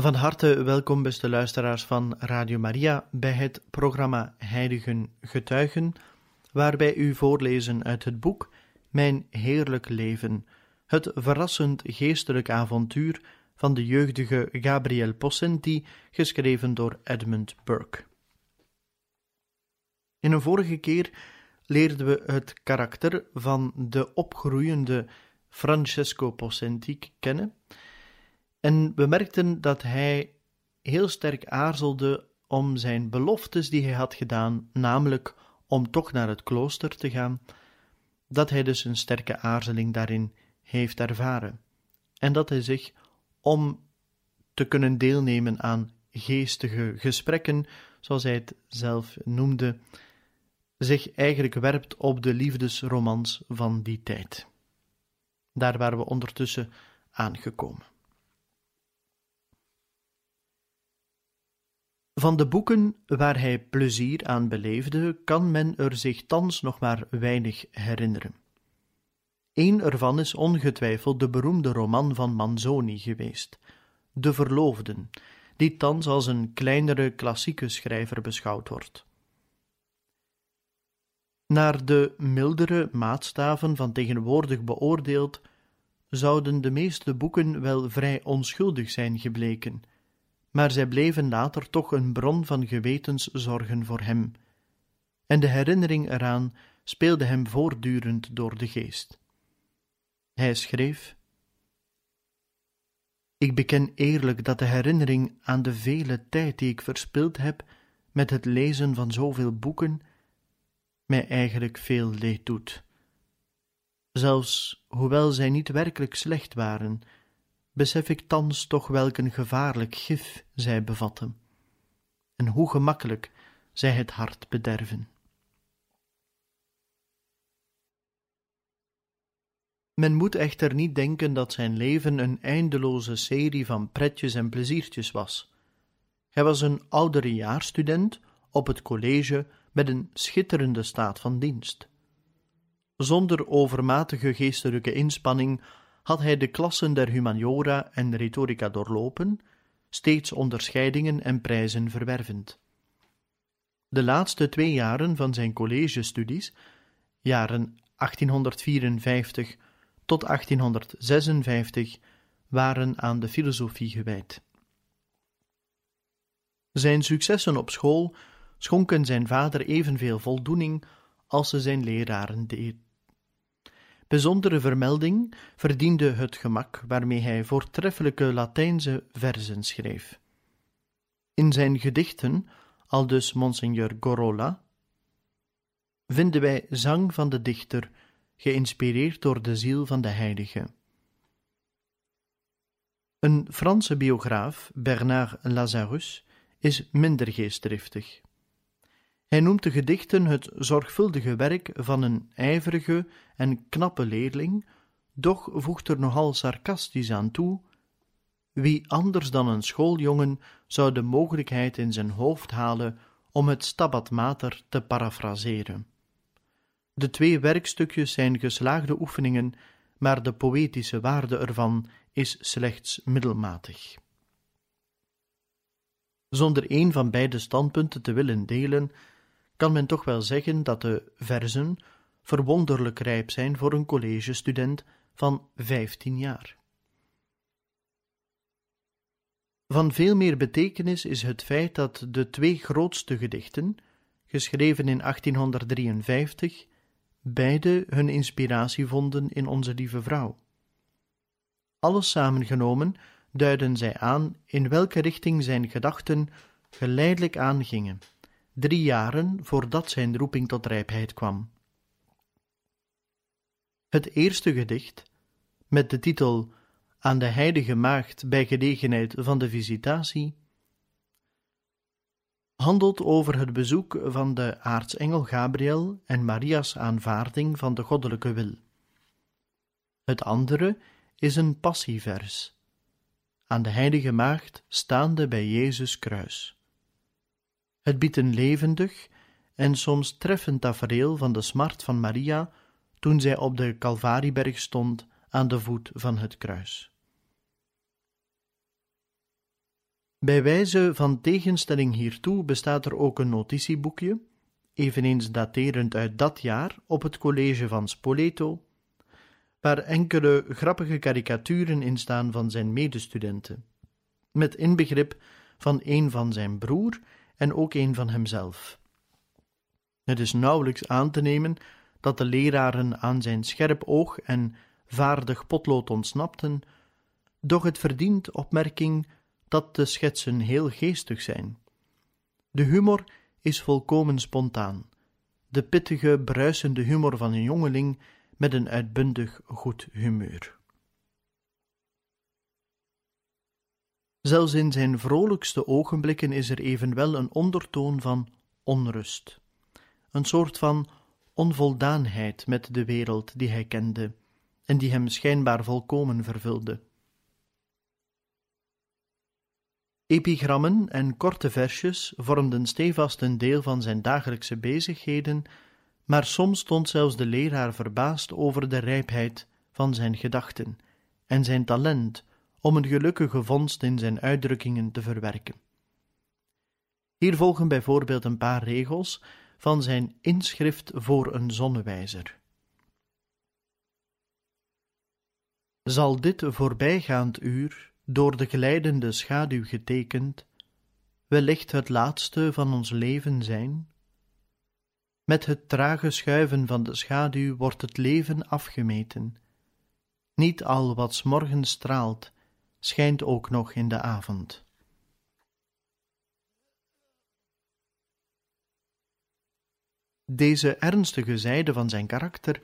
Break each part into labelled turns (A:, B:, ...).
A: Van harte welkom, beste luisteraars van Radio Maria, bij het programma Heiligen Getuigen, waarbij u voorlezen uit het boek Mijn Heerlijk Leven, het verrassend geestelijk avontuur van de jeugdige Gabriel Possenti, geschreven door Edmund Burke. In een vorige keer leerden we het karakter van de opgroeiende Francesco Possenti kennen en we merkten dat hij heel sterk aarzelde om zijn beloftes die hij had gedaan, namelijk om toch naar het klooster te gaan, dat hij dus een sterke aarzeling daarin heeft ervaren. En dat hij zich, om te kunnen deelnemen aan geestige gesprekken, zoals hij het zelf noemde, zich eigenlijk werpt op de liefdesromans van die tijd. Daar waren we ondertussen aangekomen. Van de boeken waar hij plezier aan beleefde, kan men er zich thans nog maar weinig herinneren. Eén ervan is ongetwijfeld de beroemde roman van Manzoni geweest, De Verloofden, die thans als een kleinere klassieke schrijver beschouwd wordt. Naar de mildere maatstaven van tegenwoordig beoordeeld, zouden de meeste boeken wel vrij onschuldig zijn gebleken maar zij bleven later toch een bron van gewetenszorgen voor hem, en de herinnering eraan speelde hem voortdurend door de geest. Hij schreef: Ik beken eerlijk dat de herinnering aan de vele tijd die ik verspild heb met het lezen van zoveel boeken mij eigenlijk veel leed doet. Zelfs hoewel zij niet werkelijk slecht waren, besef ik thans toch welk een gevaarlijk gif zij bevatten, en hoe gemakkelijk zij het hart bederven. Men moet echter niet denken dat zijn leven een eindeloze serie van pretjes en pleziertjes was. Hij was een ouderejaarsstudent op het college met een schitterende staat van dienst. Zonder overmatige geestelijke inspanning had hij de klassen der humaniora en retorica doorlopen, steeds onderscheidingen en prijzen verwervend. De laatste twee jaren van zijn collegestudies, jaren 1854 tot 1856, waren aan de filosofie gewijd. Zijn successen op school schonken zijn vader evenveel voldoening als ze zijn leraren deed. Bijzondere vermelding verdiende het gemak waarmee hij voortreffelijke Latijnse verzen schreef. In zijn gedichten, aldus Monseigneur Gorolla, vinden wij zang van de dichter, geïnspireerd door de ziel van de heilige. Een Franse biograaf, Bernard Lazarus, is minder geestdriftig. Hij noemt de gedichten het zorgvuldige werk van een ijverige en knappe leerling, doch voegt er nogal sarcastisch aan toe: Wie anders dan een schooljongen zou de mogelijkheid in zijn hoofd halen om het Stabat Mater te parafraseren? De twee werkstukjes zijn geslaagde oefeningen, maar de poëtische waarde ervan is slechts middelmatig. Zonder een van beide standpunten te willen delen, kan men toch wel zeggen dat de verzen verwonderlijk rijp zijn voor een collegestudent van vijftien jaar. Van veel meer betekenis is het feit dat de twee grootste gedichten, geschreven in 1853, beide hun inspiratie vonden in Onze Lieve Vrouw. Alles samengenomen duiden zij aan in welke richting zijn gedachten geleidelijk aangingen drie jaren voordat zijn roeping tot rijpheid kwam. Het eerste gedicht, met de titel Aan de Heilige Maagd bij gelegenheid van de visitatie, handelt over het bezoek van de aartsengel Gabriel en Maria's aanvaarding van de goddelijke wil. Het andere is een passievers, aan de Heilige Maagd staande bij Jezus kruis. Het biedt een levendig en soms treffend tafereel van de smart van Maria toen zij op de Calvarieberg stond aan de voet van het kruis. Bij wijze van tegenstelling hiertoe bestaat er ook een notitieboekje, eveneens daterend uit dat jaar, op het college van Spoleto, waar enkele grappige karikaturen in staan van zijn medestudenten, met inbegrip van een van zijn broer en ook een van hemzelf. Het is nauwelijks aan te nemen dat de leraren aan zijn scherp oog en vaardig potlood ontsnapten, doch het verdient opmerking dat de schetsen heel geestig zijn. De humor is volkomen spontaan, de pittige, bruisende humor van een jongeling met een uitbundig goed humeur. Zelfs in zijn vrolijkste ogenblikken is er evenwel een ondertoon van onrust, een soort van onvoldaanheid met de wereld die hij kende en die hem schijnbaar volkomen vervulde. Epigrammen en korte versjes vormden stevast een deel van zijn dagelijkse bezigheden, maar soms stond zelfs de leraar verbaasd over de rijpheid van zijn gedachten en zijn talent om een gelukkige vondst in zijn uitdrukkingen te verwerken. Hier volgen bijvoorbeeld een paar regels van zijn inschrift voor een zonnewijzer. Zal dit voorbijgaand uur, door de glijdende schaduw getekend, wellicht het laatste van ons leven zijn? Met het trage schuiven van de schaduw wordt het leven afgemeten. Niet al wat s morgens straalt, schijnt ook nog in de avond. Deze ernstige zijde van zijn karakter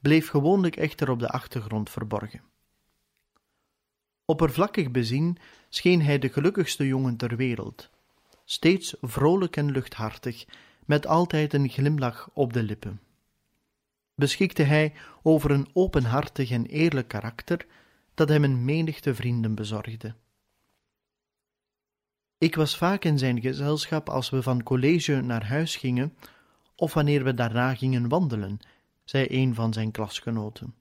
A: bleef gewoonlijk echter op de achtergrond verborgen. Oppervlakkig bezien scheen hij de gelukkigste jongen ter wereld, steeds vrolijk en luchthartig, met altijd een glimlach op de lippen. Beschikte hij over een openhartig en eerlijk karakter dat hem een menigte vrienden bezorgde. Ik was vaak in zijn gezelschap als we van college naar huis gingen of wanneer we daarna gingen wandelen, zei een van zijn klasgenoten.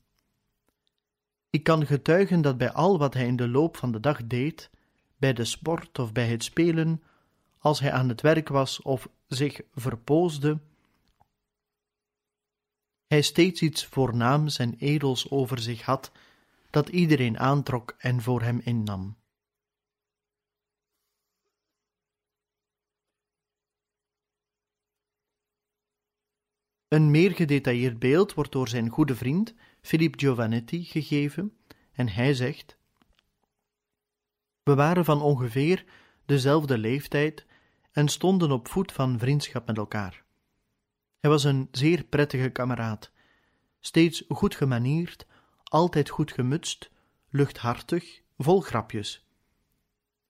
A: Ik kan getuigen dat bij al wat hij in de loop van de dag deed, bij de sport of bij het spelen, als hij aan het werk was of zich verpoosde, hij steeds iets voornaams en edels over zich had, dat iedereen aantrok en voor hem innam. Een meer gedetailleerd beeld wordt door zijn goede vriend Philippe Giovannetti gegeven en hij zegt: We waren van ongeveer dezelfde leeftijd en stonden op voet van vriendschap met elkaar. Hij was een zeer prettige kameraad, steeds goed gemanierd, altijd goed gemutst, luchthartig, vol grapjes.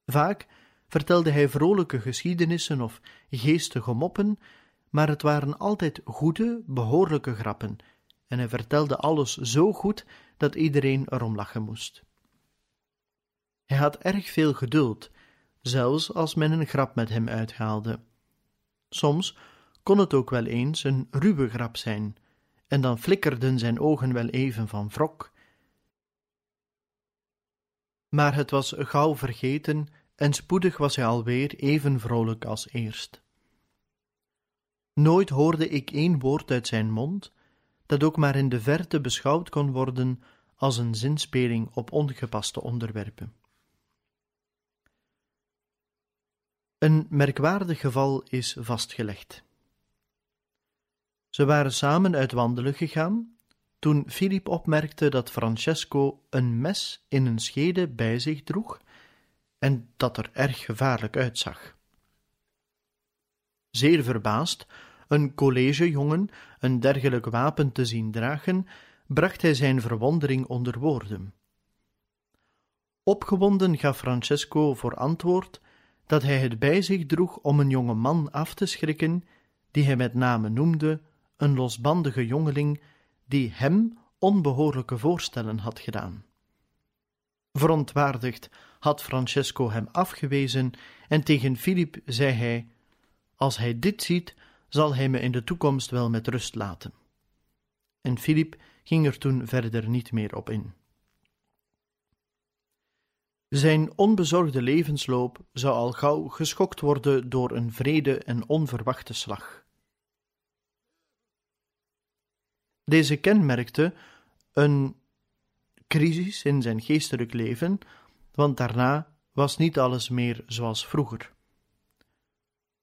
A: Vaak vertelde hij vrolijke geschiedenissen of geestige moppen maar het waren altijd goede, behoorlijke grappen, en hij vertelde alles zo goed dat iedereen erom lachen moest. Hij had erg veel geduld, zelfs als men een grap met hem uithaalde. Soms kon het ook wel eens een ruwe grap zijn, en dan flikkerden zijn ogen wel even van wrok. Maar het was gauw vergeten en spoedig was hij alweer even vrolijk als eerst. Nooit hoorde ik één woord uit zijn mond dat ook maar in de verte beschouwd kon worden als een zinspeling op ongepaste onderwerpen. Een merkwaardig geval is vastgelegd. Ze waren samen uit wandelen gegaan toen Filip opmerkte dat Francesco een mes in een schede bij zich droeg en dat er erg gevaarlijk uitzag. Zeer verbaasd een collegejongen een dergelijk wapen te zien dragen, bracht hij zijn verwondering onder woorden. Opgewonden gaf Francesco voor antwoord dat hij het bij zich droeg om een jonge man af te schrikken, die hij met name noemde, een losbandige jongeling, die hem onbehoorlijke voorstellen had gedaan. Verontwaardigd had Francesco hem afgewezen en tegen Filip zei hij: Als hij dit ziet, zal hij me in de toekomst wel met rust laten. En Filip ging er toen verder niet meer op in. Zijn onbezorgde levensloop zou al gauw geschokt worden door een vrede en onverwachte slag. Deze kenmerkte een crisis in zijn geestelijk leven, want daarna was niet alles meer zoals vroeger.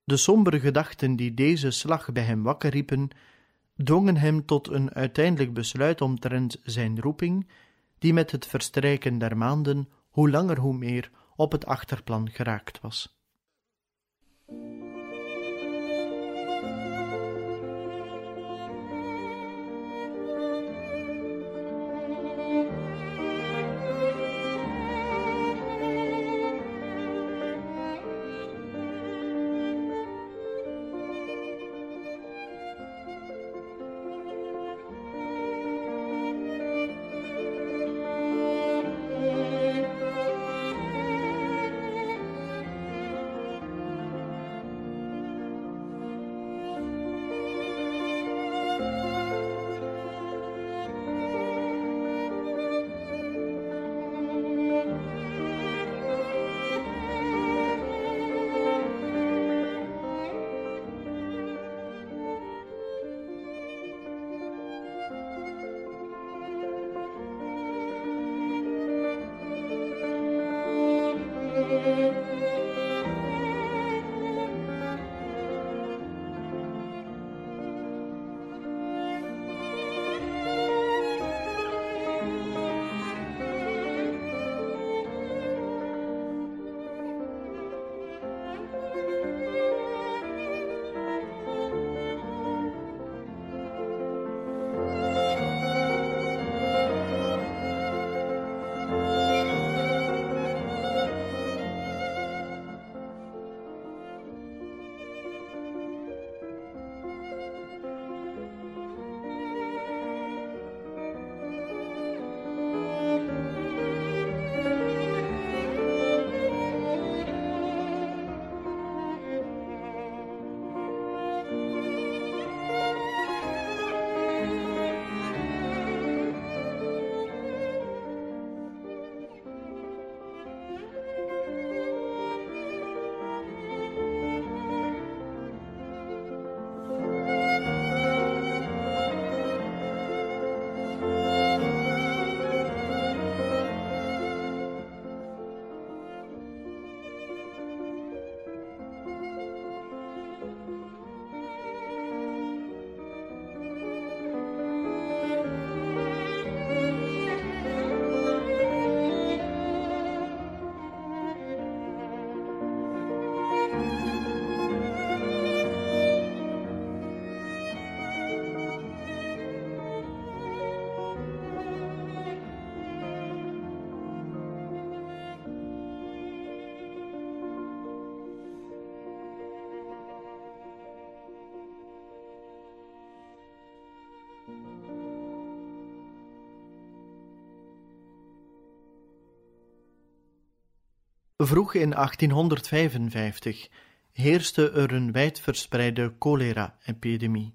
A: De sombere gedachten die deze slag bij hem wakker riepen, dwongen hem tot een uiteindelijk besluit omtrent zijn roeping, die met het verstrijken der maanden hoe langer hoe meer op het achterplan geraakt was. Vroeg in 1855 heerste er een wijdverspreide cholera-epidemie.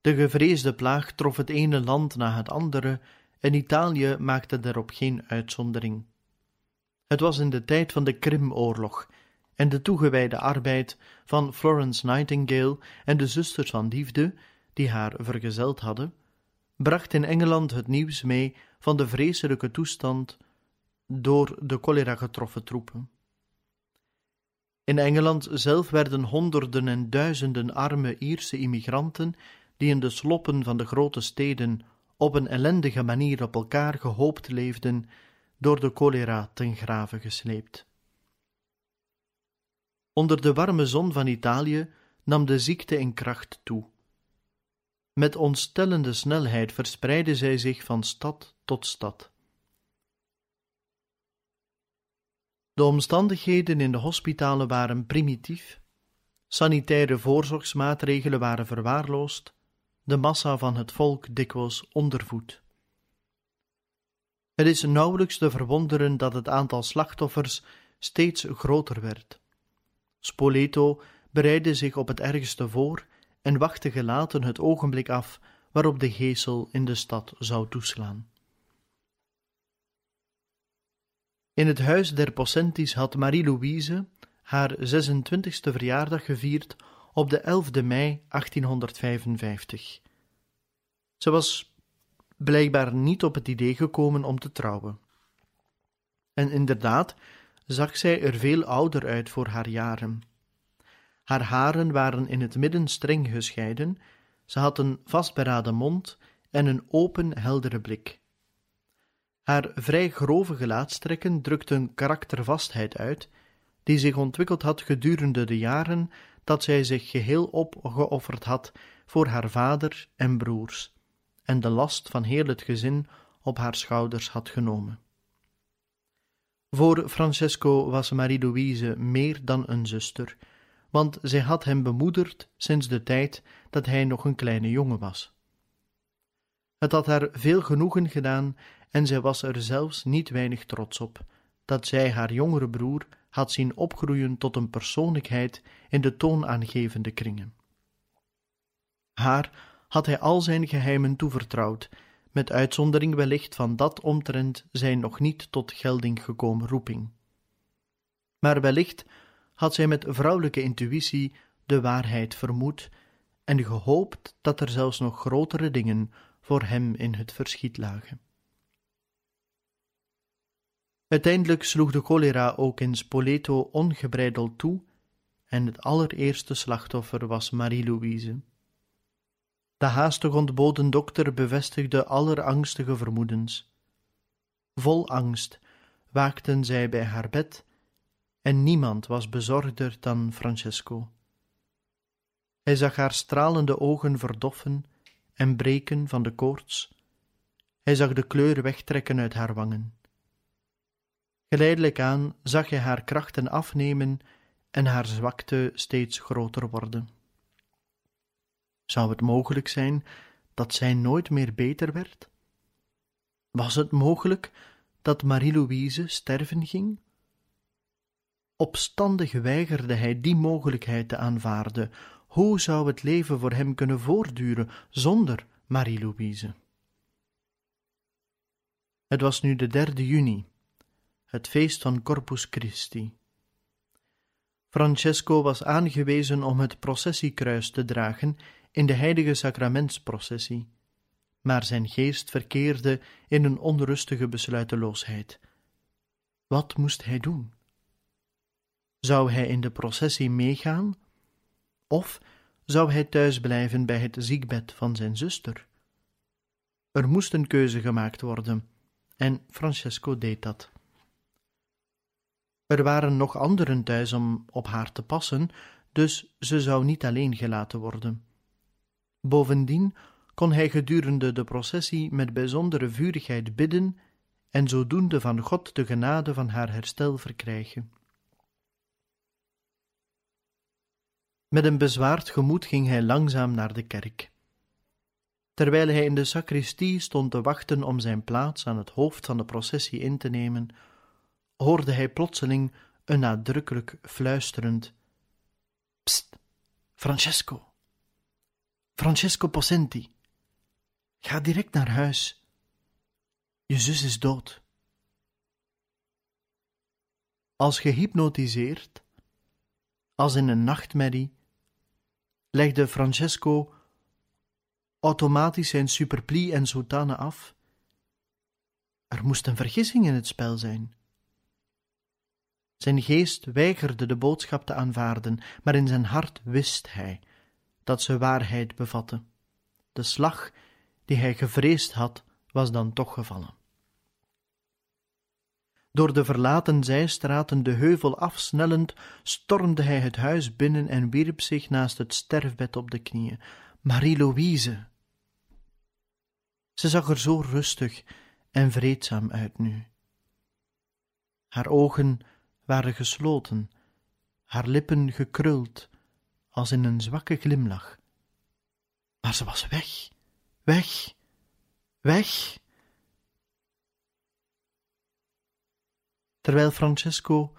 A: De gevreesde plaag trof het ene land na het andere en Italië maakte daarop geen uitzondering. Het was in de tijd van de Krimoorlog en de toegewijde arbeid van Florence Nightingale en de zusters van liefde, die haar vergezeld hadden, bracht in Engeland het nieuws mee van de vreselijke toestand door de cholera getroffen troepen. In Engeland zelf werden honderden en duizenden arme Ierse immigranten, die in de sloppen van de grote steden op een ellendige manier op elkaar gehoopt leefden, door de cholera ten grave gesleept. Onder de warme zon van Italië nam de ziekte in kracht toe. Met ontstellende snelheid verspreidde zij zich van stad tot stad. De omstandigheden in de hospitalen waren primitief, sanitaire voorzorgsmaatregelen waren verwaarloosd, de massa van het volk dikwijls ondervoed. Het is nauwelijks te verwonderen dat het aantal slachtoffers steeds groter werd. Spoleto bereidde zich op het ergste voor en wachtte gelaten het ogenblik af waarop de geesel in de stad zou toeslaan. In het huis der Pocentis had Marie-Louise haar 26e verjaardag gevierd op de 11e mei 1855. Ze was blijkbaar niet op het idee gekomen om te trouwen. En inderdaad zag zij er veel ouder uit voor haar jaren. Haar haren waren in het midden streng gescheiden, ze had een vastberaden mond en een open, heldere blik. Haar vrij grove gelaatstrekken drukten karaktervastheid uit, die zich ontwikkeld had gedurende de jaren dat zij zich geheel opgeofferd had voor haar vader en broers, en de last van heel het gezin op haar schouders had genomen. Voor Francesco was Marie-Louise meer dan een zuster, want zij had hem bemoederd sinds de tijd dat hij nog een kleine jongen was. Het had haar veel genoegen gedaan en zij was er zelfs niet weinig trots op dat zij haar jongere broer had zien opgroeien tot een persoonlijkheid in de toonaangevende kringen. Haar had hij al zijn geheimen toevertrouwd, met uitzondering wellicht van dat omtrent zijn nog niet tot gelding gekomen roeping. Maar wellicht had zij met vrouwelijke intuïtie de waarheid vermoed en gehoopt dat er zelfs nog grotere dingen voor hem in het verschiet lagen. Uiteindelijk sloeg de cholera ook in Spoleto ongebreideld toe en het allereerste slachtoffer was Marie-Louise. De haastig ontboden dokter bevestigde allerangstige vermoedens. Vol angst waakten zij bij haar bed en niemand was bezorgder dan Francesco. Hij zag haar stralende ogen verdoffen en breken van de koorts. Hij zag de kleur wegtrekken uit haar wangen. Geleidelijk aan zag hij haar krachten afnemen en haar zwakte steeds groter worden. Zou het mogelijk zijn dat zij nooit meer beter werd? Was het mogelijk dat Marie-Louise sterven ging? Opstandig weigerde hij die mogelijkheid te aanvaarden. Hoe zou het leven voor hem kunnen voortduren zonder Marie-Louise? Het was nu de derde juni het feest van Corpus Christi. Francesco was aangewezen om het processiekruis te dragen in de heilige sacramentsprocessie, maar zijn geest verkeerde in een onrustige besluiteloosheid. Wat moest hij doen? Zou hij in de processie meegaan? Of zou hij thuis blijven bij het ziekbed van zijn zuster? Er moest een keuze gemaakt worden, en Francesco deed dat. Er waren nog anderen thuis om op haar te passen, dus ze zou niet alleen gelaten worden. Bovendien kon hij gedurende de processie met bijzondere vurigheid bidden en zodoende van God de genade van haar herstel verkrijgen. Met een bezwaard gemoed ging hij langzaam naar de kerk. Terwijl hij in de sacristie stond te wachten om zijn plaats aan het hoofd van de processie in te nemen, hoorde hij plotseling een nadrukkelijk fluisterend Pst, Francesco. Francesco Possenti. Ga direct naar huis. Je zus is dood. Als gehypnotiseerd, als in een nachtmerrie, legde Francesco automatisch zijn superplie en soutane af. Er moest een vergissing in het spel zijn. Zijn geest weigerde de boodschap te aanvaarden, maar in zijn hart wist hij dat ze waarheid bevatte. De slag die hij gevreesd had, was dan toch gevallen. Door de verlaten zijstraten de heuvel afsnellend, stormde hij het huis binnen en wierp zich naast het sterfbed op de knieën. Marie-Louise, Ze zag er zo rustig en vreedzaam uit nu. Haar ogen waren gesloten, haar lippen gekruld, als in een zwakke glimlach. Maar ze was weg, weg, weg. Terwijl Francesco,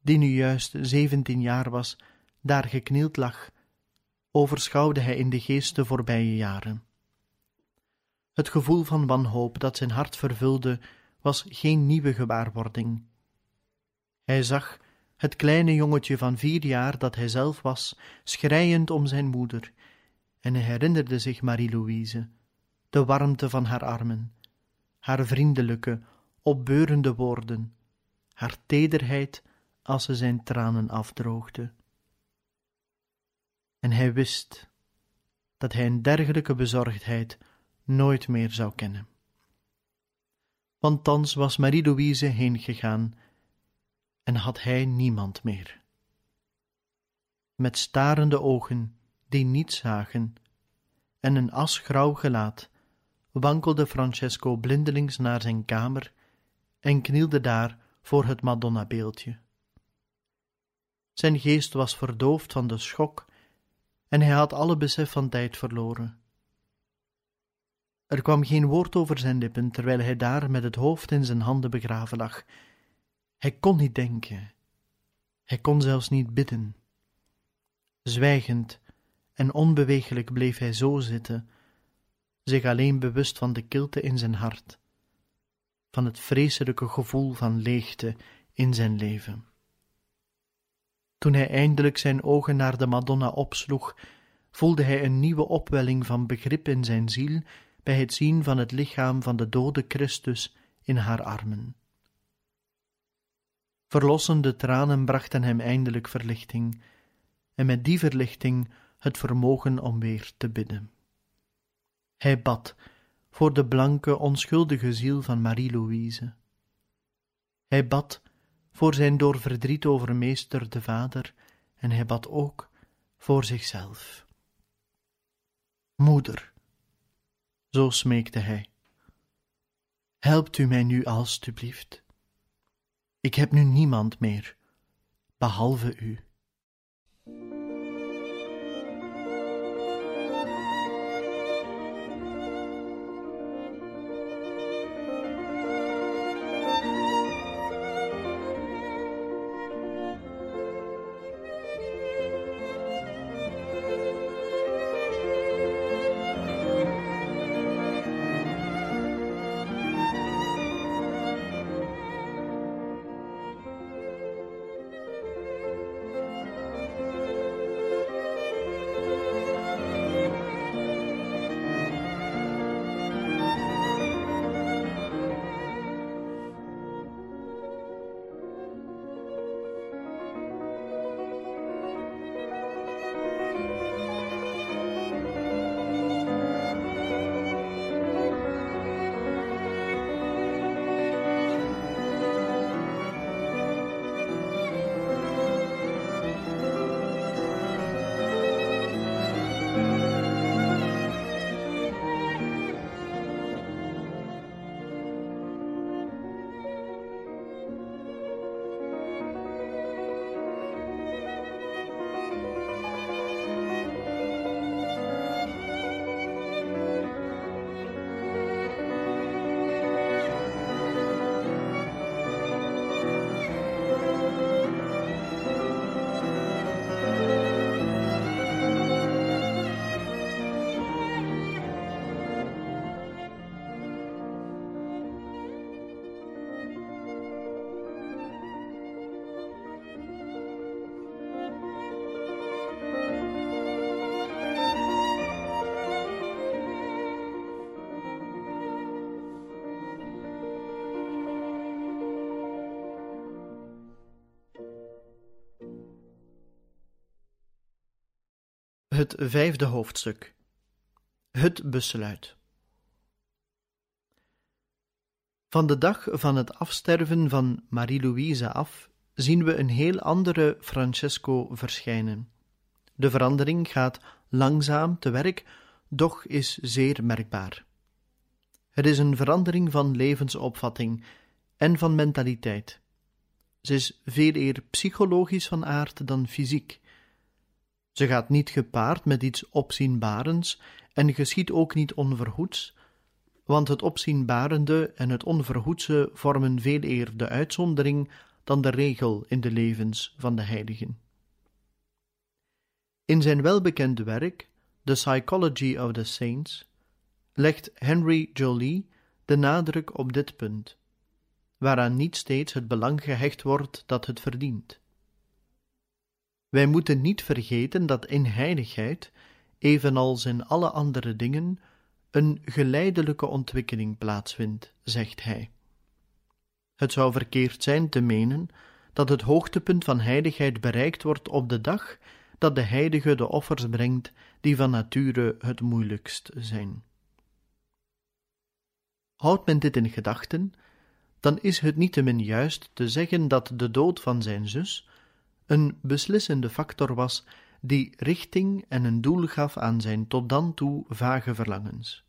A: die nu juist zeventien jaar was, daar geknield lag, overschouwde hij in de geest de voorbije jaren. Het gevoel van wanhoop dat zijn hart vervulde, was geen nieuwe gewaarwording. Hij zag het kleine jongetje van vier jaar dat hij zelf was, schreiend om zijn moeder, en hij herinnerde zich Marie-Louise, de warmte van haar armen, haar vriendelijke, opbeurende woorden, haar tederheid als ze zijn tranen afdroogde. En hij wist dat hij een dergelijke bezorgdheid nooit meer zou kennen. Want thans was Marie-Louise heengegaan en had hij niemand meer. Met starende ogen die niets zagen en een asgrauw gelaat wankelde Francesco blindelings naar zijn kamer en knielde daar voor het Madonna-beeldje. Zijn geest was verdoofd van de schok en hij had alle besef van tijd verloren. Er kwam geen woord over zijn lippen terwijl hij daar met het hoofd in zijn handen begraven lag. Hij kon niet denken. Hij kon zelfs niet bidden. Zwijgend en onbeweeglijk bleef hij zo zitten, zich alleen bewust van de kilte in zijn hart, van het vreselijke gevoel van leegte in zijn leven. Toen hij eindelijk zijn ogen naar de Madonna opsloeg, voelde hij een nieuwe opwelling van begrip in zijn ziel bij het zien van het lichaam van de dode Christus in haar armen. Verlossende tranen brachten hem eindelijk verlichting, en met die verlichting het vermogen om weer te bidden. Hij bad voor de blanke, onschuldige ziel van Marie-Louise. Hij bad voor zijn door verdriet overmeesterde vader en hij bad ook voor zichzelf. Moeder, zo smeekte hij, helpt u mij nu alstublieft. Ik heb nu niemand meer, behalve u. Het vijfde hoofdstuk. Het besluit. Van de dag van het afsterven van Marie-Louise af zien we een heel andere Francesco verschijnen. De verandering gaat langzaam te werk, doch is zeer merkbaar. Het is een verandering van levensopvatting en van mentaliteit. Ze is veel eer psychologisch van aard dan fysiek. Ze gaat niet gepaard met iets opzienbarends en geschiet ook niet onverhoeds, want het opzienbarende en het onverhoedse vormen veel eer de uitzondering dan de regel in de levens van de heiligen. In zijn welbekende werk, The Psychology of the Saints, legt Henry Jolie de nadruk op dit punt, waaraan niet steeds het belang gehecht wordt dat het verdient. Wij moeten niet vergeten dat in heiligheid, evenals in alle andere dingen, een geleidelijke ontwikkeling plaatsvindt, zegt hij. Het zou verkeerd zijn te menen dat het hoogtepunt van heiligheid bereikt wordt op de dag dat de heilige de offers brengt die van nature het moeilijkst zijn. Houdt men dit in gedachten, dan is het niettemin juist te zeggen dat de dood van zijn zus een beslissende factor was die richting en een doel gaf aan zijn tot dan toe vage verlangens.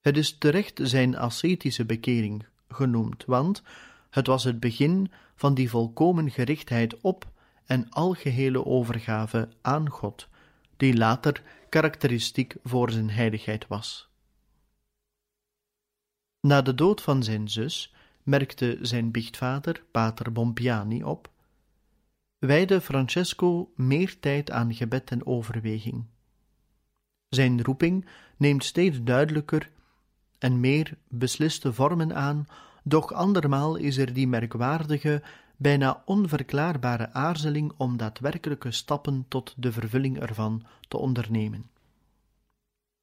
A: Het is terecht zijn ascetische bekering genoemd, want het was het begin van die volkomen gerichtheid op en algehele overgave aan God, die later karakteristiek voor zijn heiligheid was. Na de dood van zijn zus merkte zijn biechtvader, pater Bompiani, op wijde Francesco meer tijd aan gebed en overweging. Zijn roeping neemt steeds duidelijker en meer besliste vormen aan, doch andermaal is er die merkwaardige, bijna onverklaarbare aarzeling om daadwerkelijke stappen tot de vervulling ervan te ondernemen.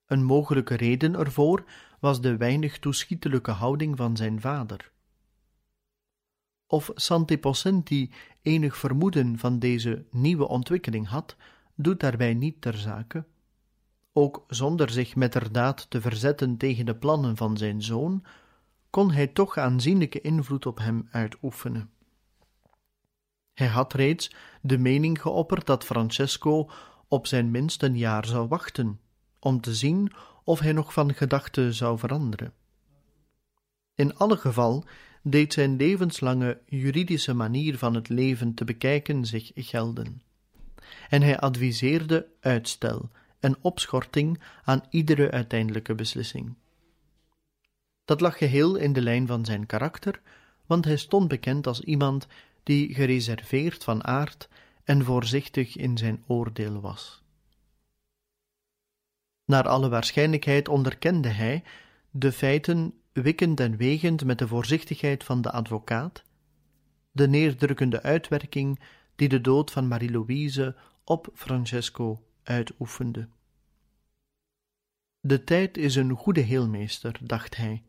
A: Een mogelijke reden ervoor was de weinig toeschietelijke houding van zijn vader. Of Santi enig vermoeden van deze nieuwe ontwikkeling had, doet daarbij niet ter zake. Ook zonder zich metterdaad te verzetten tegen de plannen van zijn zoon, kon hij toch aanzienlijke invloed op hem uitoefenen. Hij had reeds de mening geopperd dat Francesco op zijn minst een jaar zou wachten, om te zien of hij nog van gedachten zou veranderen. In alle geval deed zijn levenslange juridische manier van het leven te bekijken zich gelden. En hij adviseerde uitstel en opschorting aan iedere uiteindelijke beslissing. Dat lag geheel in de lijn van zijn karakter, want hij stond bekend als iemand die gereserveerd van aard en voorzichtig in zijn oordeel was. Naar alle waarschijnlijkheid onderkende hij de feiten wikkend en wegend met de voorzichtigheid van de advocaat, de neerdrukkende uitwerking die de dood van Marie-Louise op Francesco uitoefende. De tijd is een goede heelmeester, dacht hij.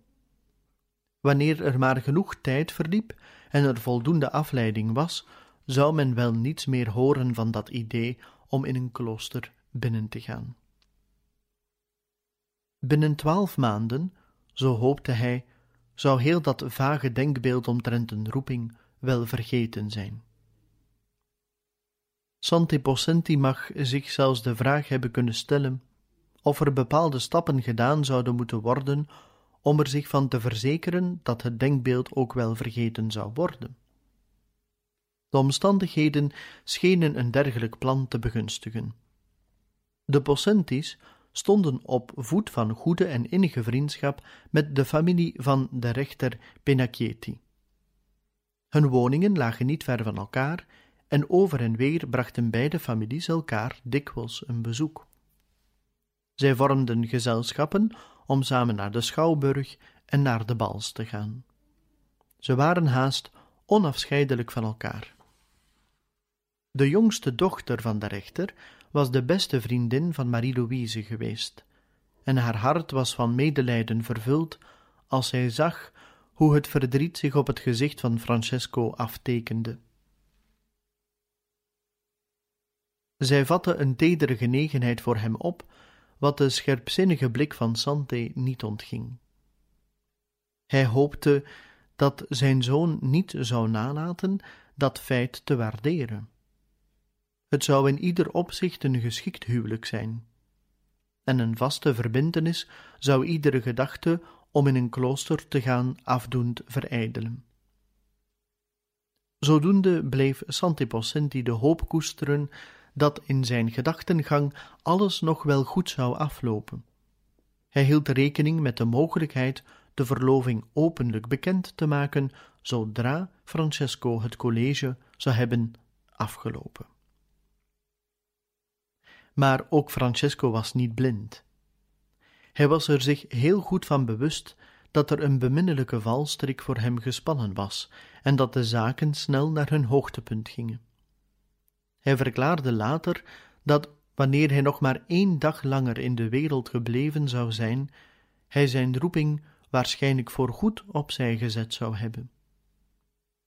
A: Wanneer er maar genoeg tijd verliep en er voldoende afleiding was, zou men wel niets meer horen van dat idee om in een klooster binnen te gaan. Binnen twaalf maanden, zo hoopte hij, zou heel dat vage denkbeeld omtrent een roeping wel vergeten zijn. Santi Possenti mag zich zelfs de vraag hebben kunnen stellen of er bepaalde stappen gedaan zouden moeten worden om er zich van te verzekeren dat het denkbeeld ook wel vergeten zou worden. De omstandigheden schenen een dergelijk plan te begunstigen. De Possentis stonden op voet van goede en innige vriendschap met de familie van de rechter Penacchieti. Hun woningen lagen niet ver van elkaar en over en weer brachten beide families elkaar dikwijls een bezoek. Zij vormden gezelschappen om samen naar de schouwburg en naar de bals te gaan. Ze waren haast onafscheidelijk van elkaar. De jongste dochter van de rechter was de beste vriendin van Marie-Louise geweest, en haar hart was van medelijden vervuld als zij zag hoe het verdriet zich op het gezicht van Francesco aftekende. Zij vatte een tedere genegenheid voor hem op, wat de scherpzinnige blik van Sante niet ontging. Hij hoopte dat zijn zoon niet zou nalaten dat feit te waarderen. Het zou in ieder opzicht een geschikt huwelijk zijn. en een vaste verbintenis zou iedere gedachte om in een klooster te gaan afdoend verijdelen. Zodoende bleef Santipossenti de hoop koesteren dat in zijn gedachtengang alles nog wel goed zou aflopen. Hij hield rekening met de mogelijkheid de verloving openlijk bekend te maken zodra Francesco het college zou hebben afgelopen. Maar ook Francesco was niet blind. Hij was er zich heel goed van bewust dat er een beminnelijke valstrik voor hem gespannen was en dat de zaken snel naar hun hoogtepunt gingen. Hij verklaarde later dat wanneer hij nog maar één dag langer in de wereld gebleven zou zijn, hij zijn roeping waarschijnlijk voorgoed opzij gezet zou hebben.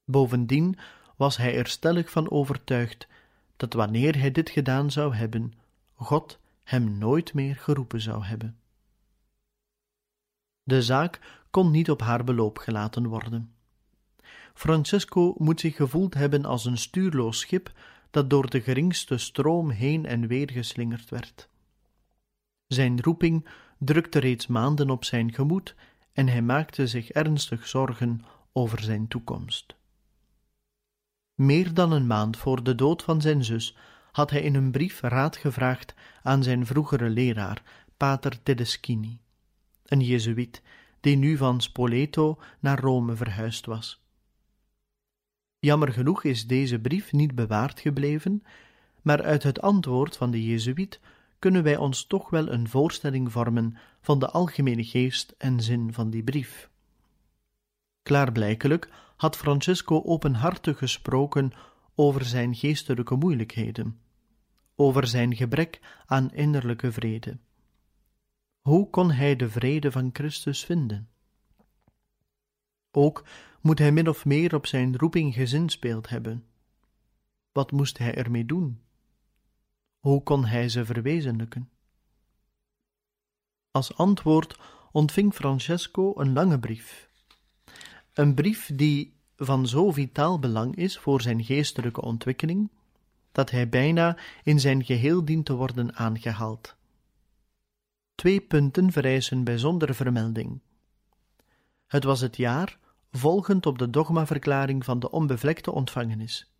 A: Bovendien was hij er stellig van overtuigd dat wanneer hij dit gedaan zou hebben, God hem nooit meer geroepen zou hebben. De zaak kon niet op haar beloop gelaten worden. Francesco moet zich gevoeld hebben als een stuurloos schip dat door de geringste stroom heen en weer geslingerd werd. Zijn roeping drukte reeds maanden op zijn gemoed en hij maakte zich ernstig zorgen over zijn toekomst. Meer dan een maand voor de dood van zijn zus had hij in een brief raad gevraagd aan zijn vroegere leraar, pater Tedeschini, een jezuïet die nu van Spoleto naar Rome verhuisd was. Jammer genoeg is deze brief niet bewaard gebleven, maar uit het antwoord van de Jezuïet kunnen wij ons toch wel een voorstelling vormen van de algemene geest en zin van die brief. Klaarblijkelijk had Francesco openhartig gesproken over zijn geestelijke moeilijkheden, over zijn gebrek aan innerlijke vrede. Hoe kon hij de vrede van Christus vinden? Ook moet hij min of meer op zijn roeping gezinspeeld hebben. Wat moest hij ermee doen? Hoe kon hij ze verwezenlijken? Als antwoord ontving Francesco een lange brief. Een brief die van zo vitaal belang is voor zijn geestelijke ontwikkeling, dat hij bijna in zijn geheel dient te worden aangehaald. Twee punten vereisen bijzondere vermelding. Het was het jaar volgend op de dogmaverklaring van de onbevlekte ontvangenis.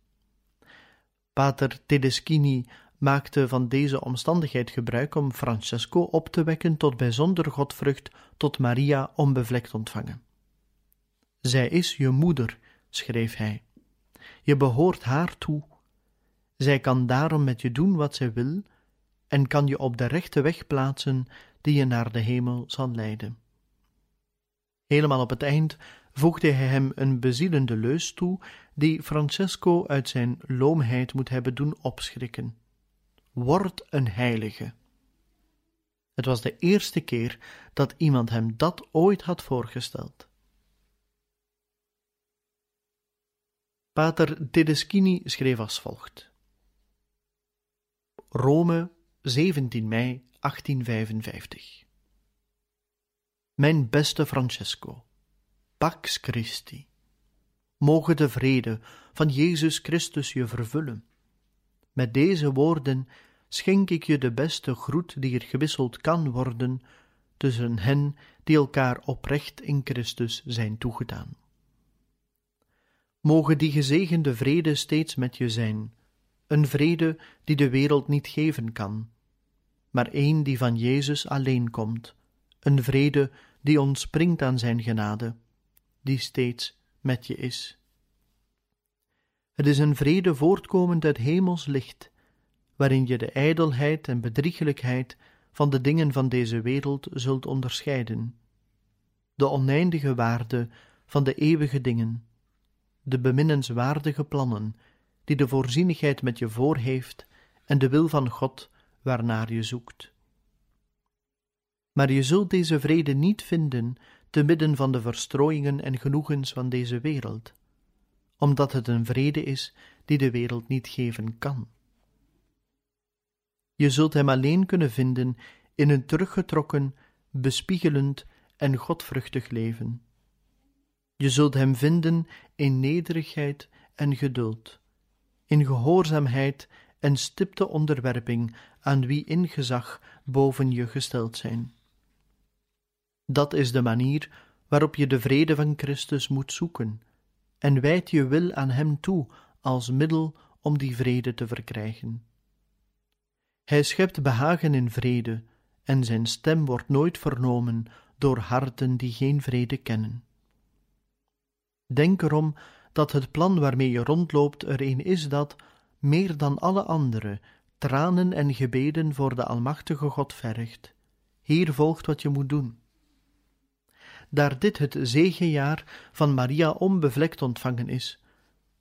A: Pater Tedeschini maakte van deze omstandigheid gebruik om Francesco op te wekken tot bijzonder godvrucht tot Maria onbevlekt ontvangen. Zij is je moeder, schreef hij. Je behoort haar toe. Zij kan daarom met je doen wat zij wil en kan je op de rechte weg plaatsen die je naar de hemel zal leiden. Helemaal op het eind voegde hij hem een bezielende leus toe, die Francesco uit zijn loomheid moet hebben doen opschrikken. Word een heilige. Het was de eerste keer dat iemand hem dat ooit had voorgesteld. Pater Tedeschini schreef als volgt: Rome, 17 mei 1855. Mijn beste Francesco, Pax Christi. Moge de vrede van Jezus Christus je vervullen. Met deze woorden schenk ik je de beste groet die er gewisseld kan worden tussen hen die elkaar oprecht in Christus zijn toegedaan. Moge die gezegende vrede steeds met je zijn, een vrede die de wereld niet geven kan, maar een die van Jezus alleen komt, een vrede die ontspringt aan zijn genade die steeds met je is. Het is een vrede voortkomend uit hemels licht, waarin je de ijdelheid en bedriegelijkheid van de dingen van deze wereld zult onderscheiden, de oneindige waarde van de eeuwige dingen, de beminnenswaardige plannen die de voorzienigheid met je voor heeft en de wil van God waarnaar je zoekt. Maar je zult deze vrede niet vinden te midden van de verstrooiingen en genoegens van deze wereld, omdat het een vrede is die de wereld niet geven kan. Je zult hem alleen kunnen vinden in een teruggetrokken, bespiegelend en godvruchtig leven. Je zult hem vinden in nederigheid en geduld, in gehoorzaamheid en stipte onderwerping aan wie in gezag boven je gesteld zijn. Dat is de manier waarop je de vrede van Christus moet zoeken, en wijd je wil aan Hem toe als middel om die vrede te verkrijgen. Hij schept behagen in vrede, en zijn stem wordt nooit vernomen door harten die geen vrede kennen. Denk erom dat het plan waarmee je rondloopt er een is dat, meer dan alle andere, tranen en gebeden voor de Almachtige God vergt. Hier volgt wat je moet doen. Daar dit het zegenjaar van Maria onbevlekt ontvangen is,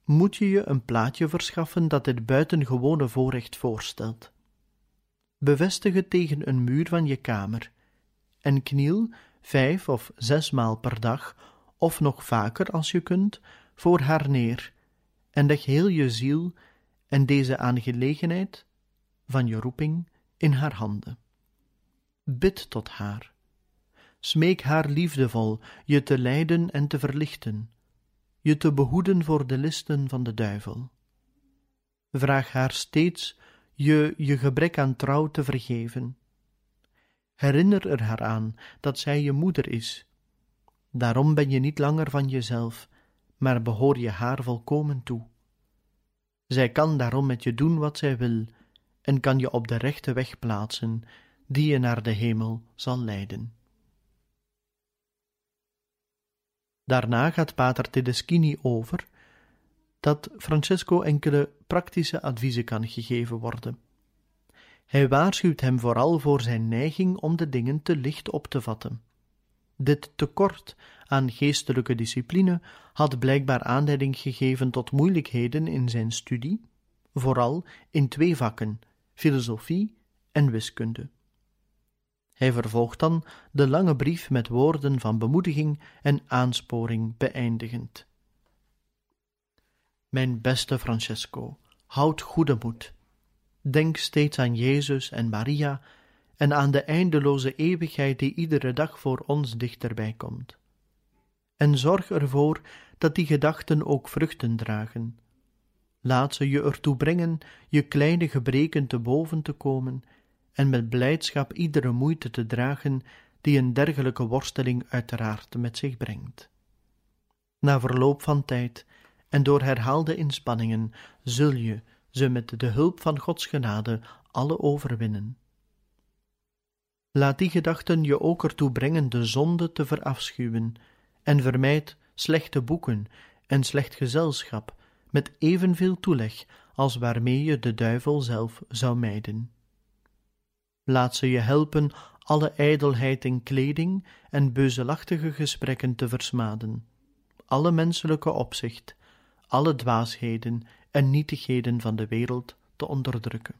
A: moet je je een plaatje verschaffen dat dit buitengewone voorrecht voorstelt. Bevestig het tegen een muur van je kamer en kniel vijf of zes maal per dag, of nog vaker als je kunt, voor haar neer en leg heel je ziel en deze aangelegenheid van je roeping in haar handen. Bid tot haar. Smeek haar liefdevol je te leiden en te verlichten, je te behoeden voor de listen van de duivel. Vraag haar steeds je je gebrek aan trouw te vergeven. Herinner er haar aan dat zij je moeder is. Daarom ben je niet langer van jezelf, maar behoor je haar volkomen toe. Zij kan daarom met je doen wat zij wil en kan je op de rechte weg plaatsen, die je naar de hemel zal leiden. Daarna gaat Pater Tedeschini over dat Francesco enkele praktische adviezen kan gegeven worden. Hij waarschuwt hem vooral voor zijn neiging om de dingen te licht op te vatten. Dit tekort aan geestelijke discipline had blijkbaar aanleiding gegeven tot moeilijkheden in zijn studie, vooral in twee vakken, filosofie en wiskunde. Hij vervolgt dan de lange brief met woorden van bemoediging en aansporing beëindigend. Mijn beste Francesco, houd goede moed. Denk steeds aan Jezus en Maria en aan de eindeloze eeuwigheid die iedere dag voor ons dichterbij komt. En zorg ervoor dat die gedachten ook vruchten dragen. Laat ze je ertoe brengen je kleine gebreken te boven te komen en met blijdschap iedere moeite te dragen die een dergelijke worsteling uiteraard met zich brengt. Na verloop van tijd en door herhaalde inspanningen zul je ze met de hulp van Gods genade alle overwinnen. Laat die gedachten je ook ertoe brengen de zonde te verafschuwen, en vermijd slechte boeken en slecht gezelschap met evenveel toeleg als waarmee je de duivel zelf zou mijden. Laat ze je helpen alle ijdelheid in kleding en beuzelachtige gesprekken te versmaden, alle menselijke opzicht, alle dwaasheden en nietigheden van de wereld te onderdrukken.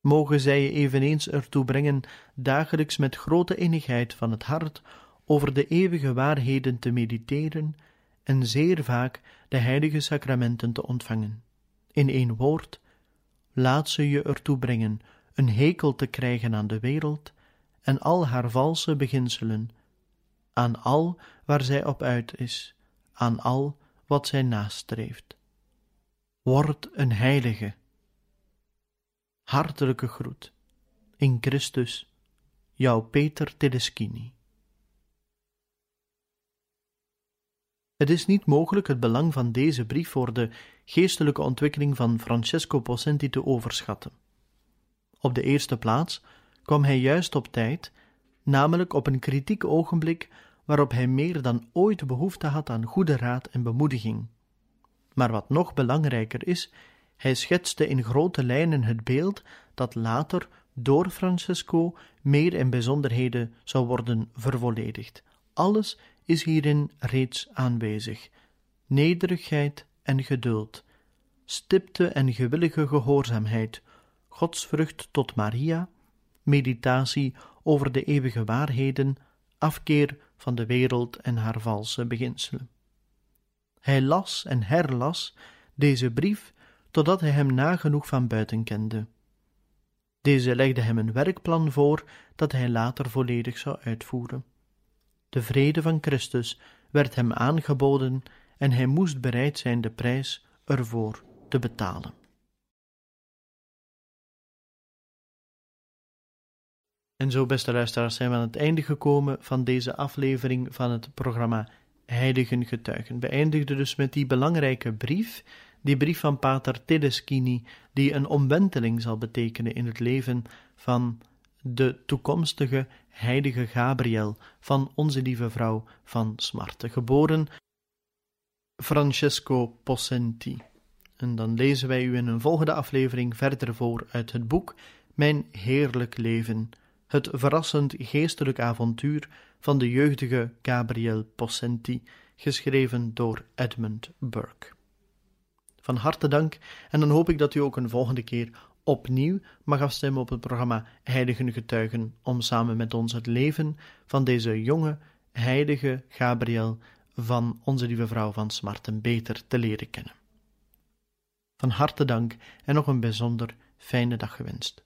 A: Mogen zij je eveneens ertoe brengen dagelijks met grote innigheid van het hart over de eeuwige waarheden te mediteren en zeer vaak de heilige sacramenten te ontvangen. In één woord, laat ze je ertoe brengen een hekel te krijgen aan de wereld en al haar valse beginselen, aan al waar zij op uit is, aan al wat zij nastreeft. Word een heilige. Hartelijke groet. In Christus, jouw Peter Tedeschini. Het is niet mogelijk het belang van deze brief voor de geestelijke ontwikkeling van Francesco Possenti te overschatten. Op de eerste plaats kwam hij juist op tijd, namelijk op een kritiek ogenblik waarop hij meer dan ooit behoefte had aan goede raad en bemoediging. Maar wat nog belangrijker is, hij schetste in grote lijnen het beeld dat later door Francesco meer in bijzonderheden zou worden vervolledigd. Alles is hierin reeds aanwezig: nederigheid en geduld, stipte en gewillige gehoorzaamheid, godsvrucht tot Maria, meditatie over de eeuwige waarheden, afkeer van de wereld en haar valse beginselen. Hij las en herlas deze brief totdat hij hem nagenoeg van buiten kende. Deze legde hem een werkplan voor dat hij later volledig zou uitvoeren de vrede van Christus, werd hem aangeboden en hij moest bereid zijn de prijs ervoor te betalen. En zo, beste luisteraars, zijn we aan het einde gekomen van deze aflevering van het programma Heiligen Getuigen. beëindigde dus met die belangrijke brief, die brief van Pater Tedeschini, die een omwenteling zal betekenen in het leven van de toekomstige heilige Gabriel van onze lieve vrouw van Smarte, geboren Francesco Possenti. En dan lezen wij u in een volgende aflevering verder voor uit het boek Mijn Heerlijk Leven, het verrassend geestelijk avontuur van de jeugdige Gabriel Possenti, geschreven door Edmund Burke. Van harte dank en dan hoop ik dat u ook een volgende keer opnieuw mag afstemmen op het programma Heiligen Getuigen om samen met ons het leven van deze jonge heilige Gabriel van onze lieve vrouw van Smarten beter te leren kennen. Van harte dank en nog een bijzonder fijne dag gewenst.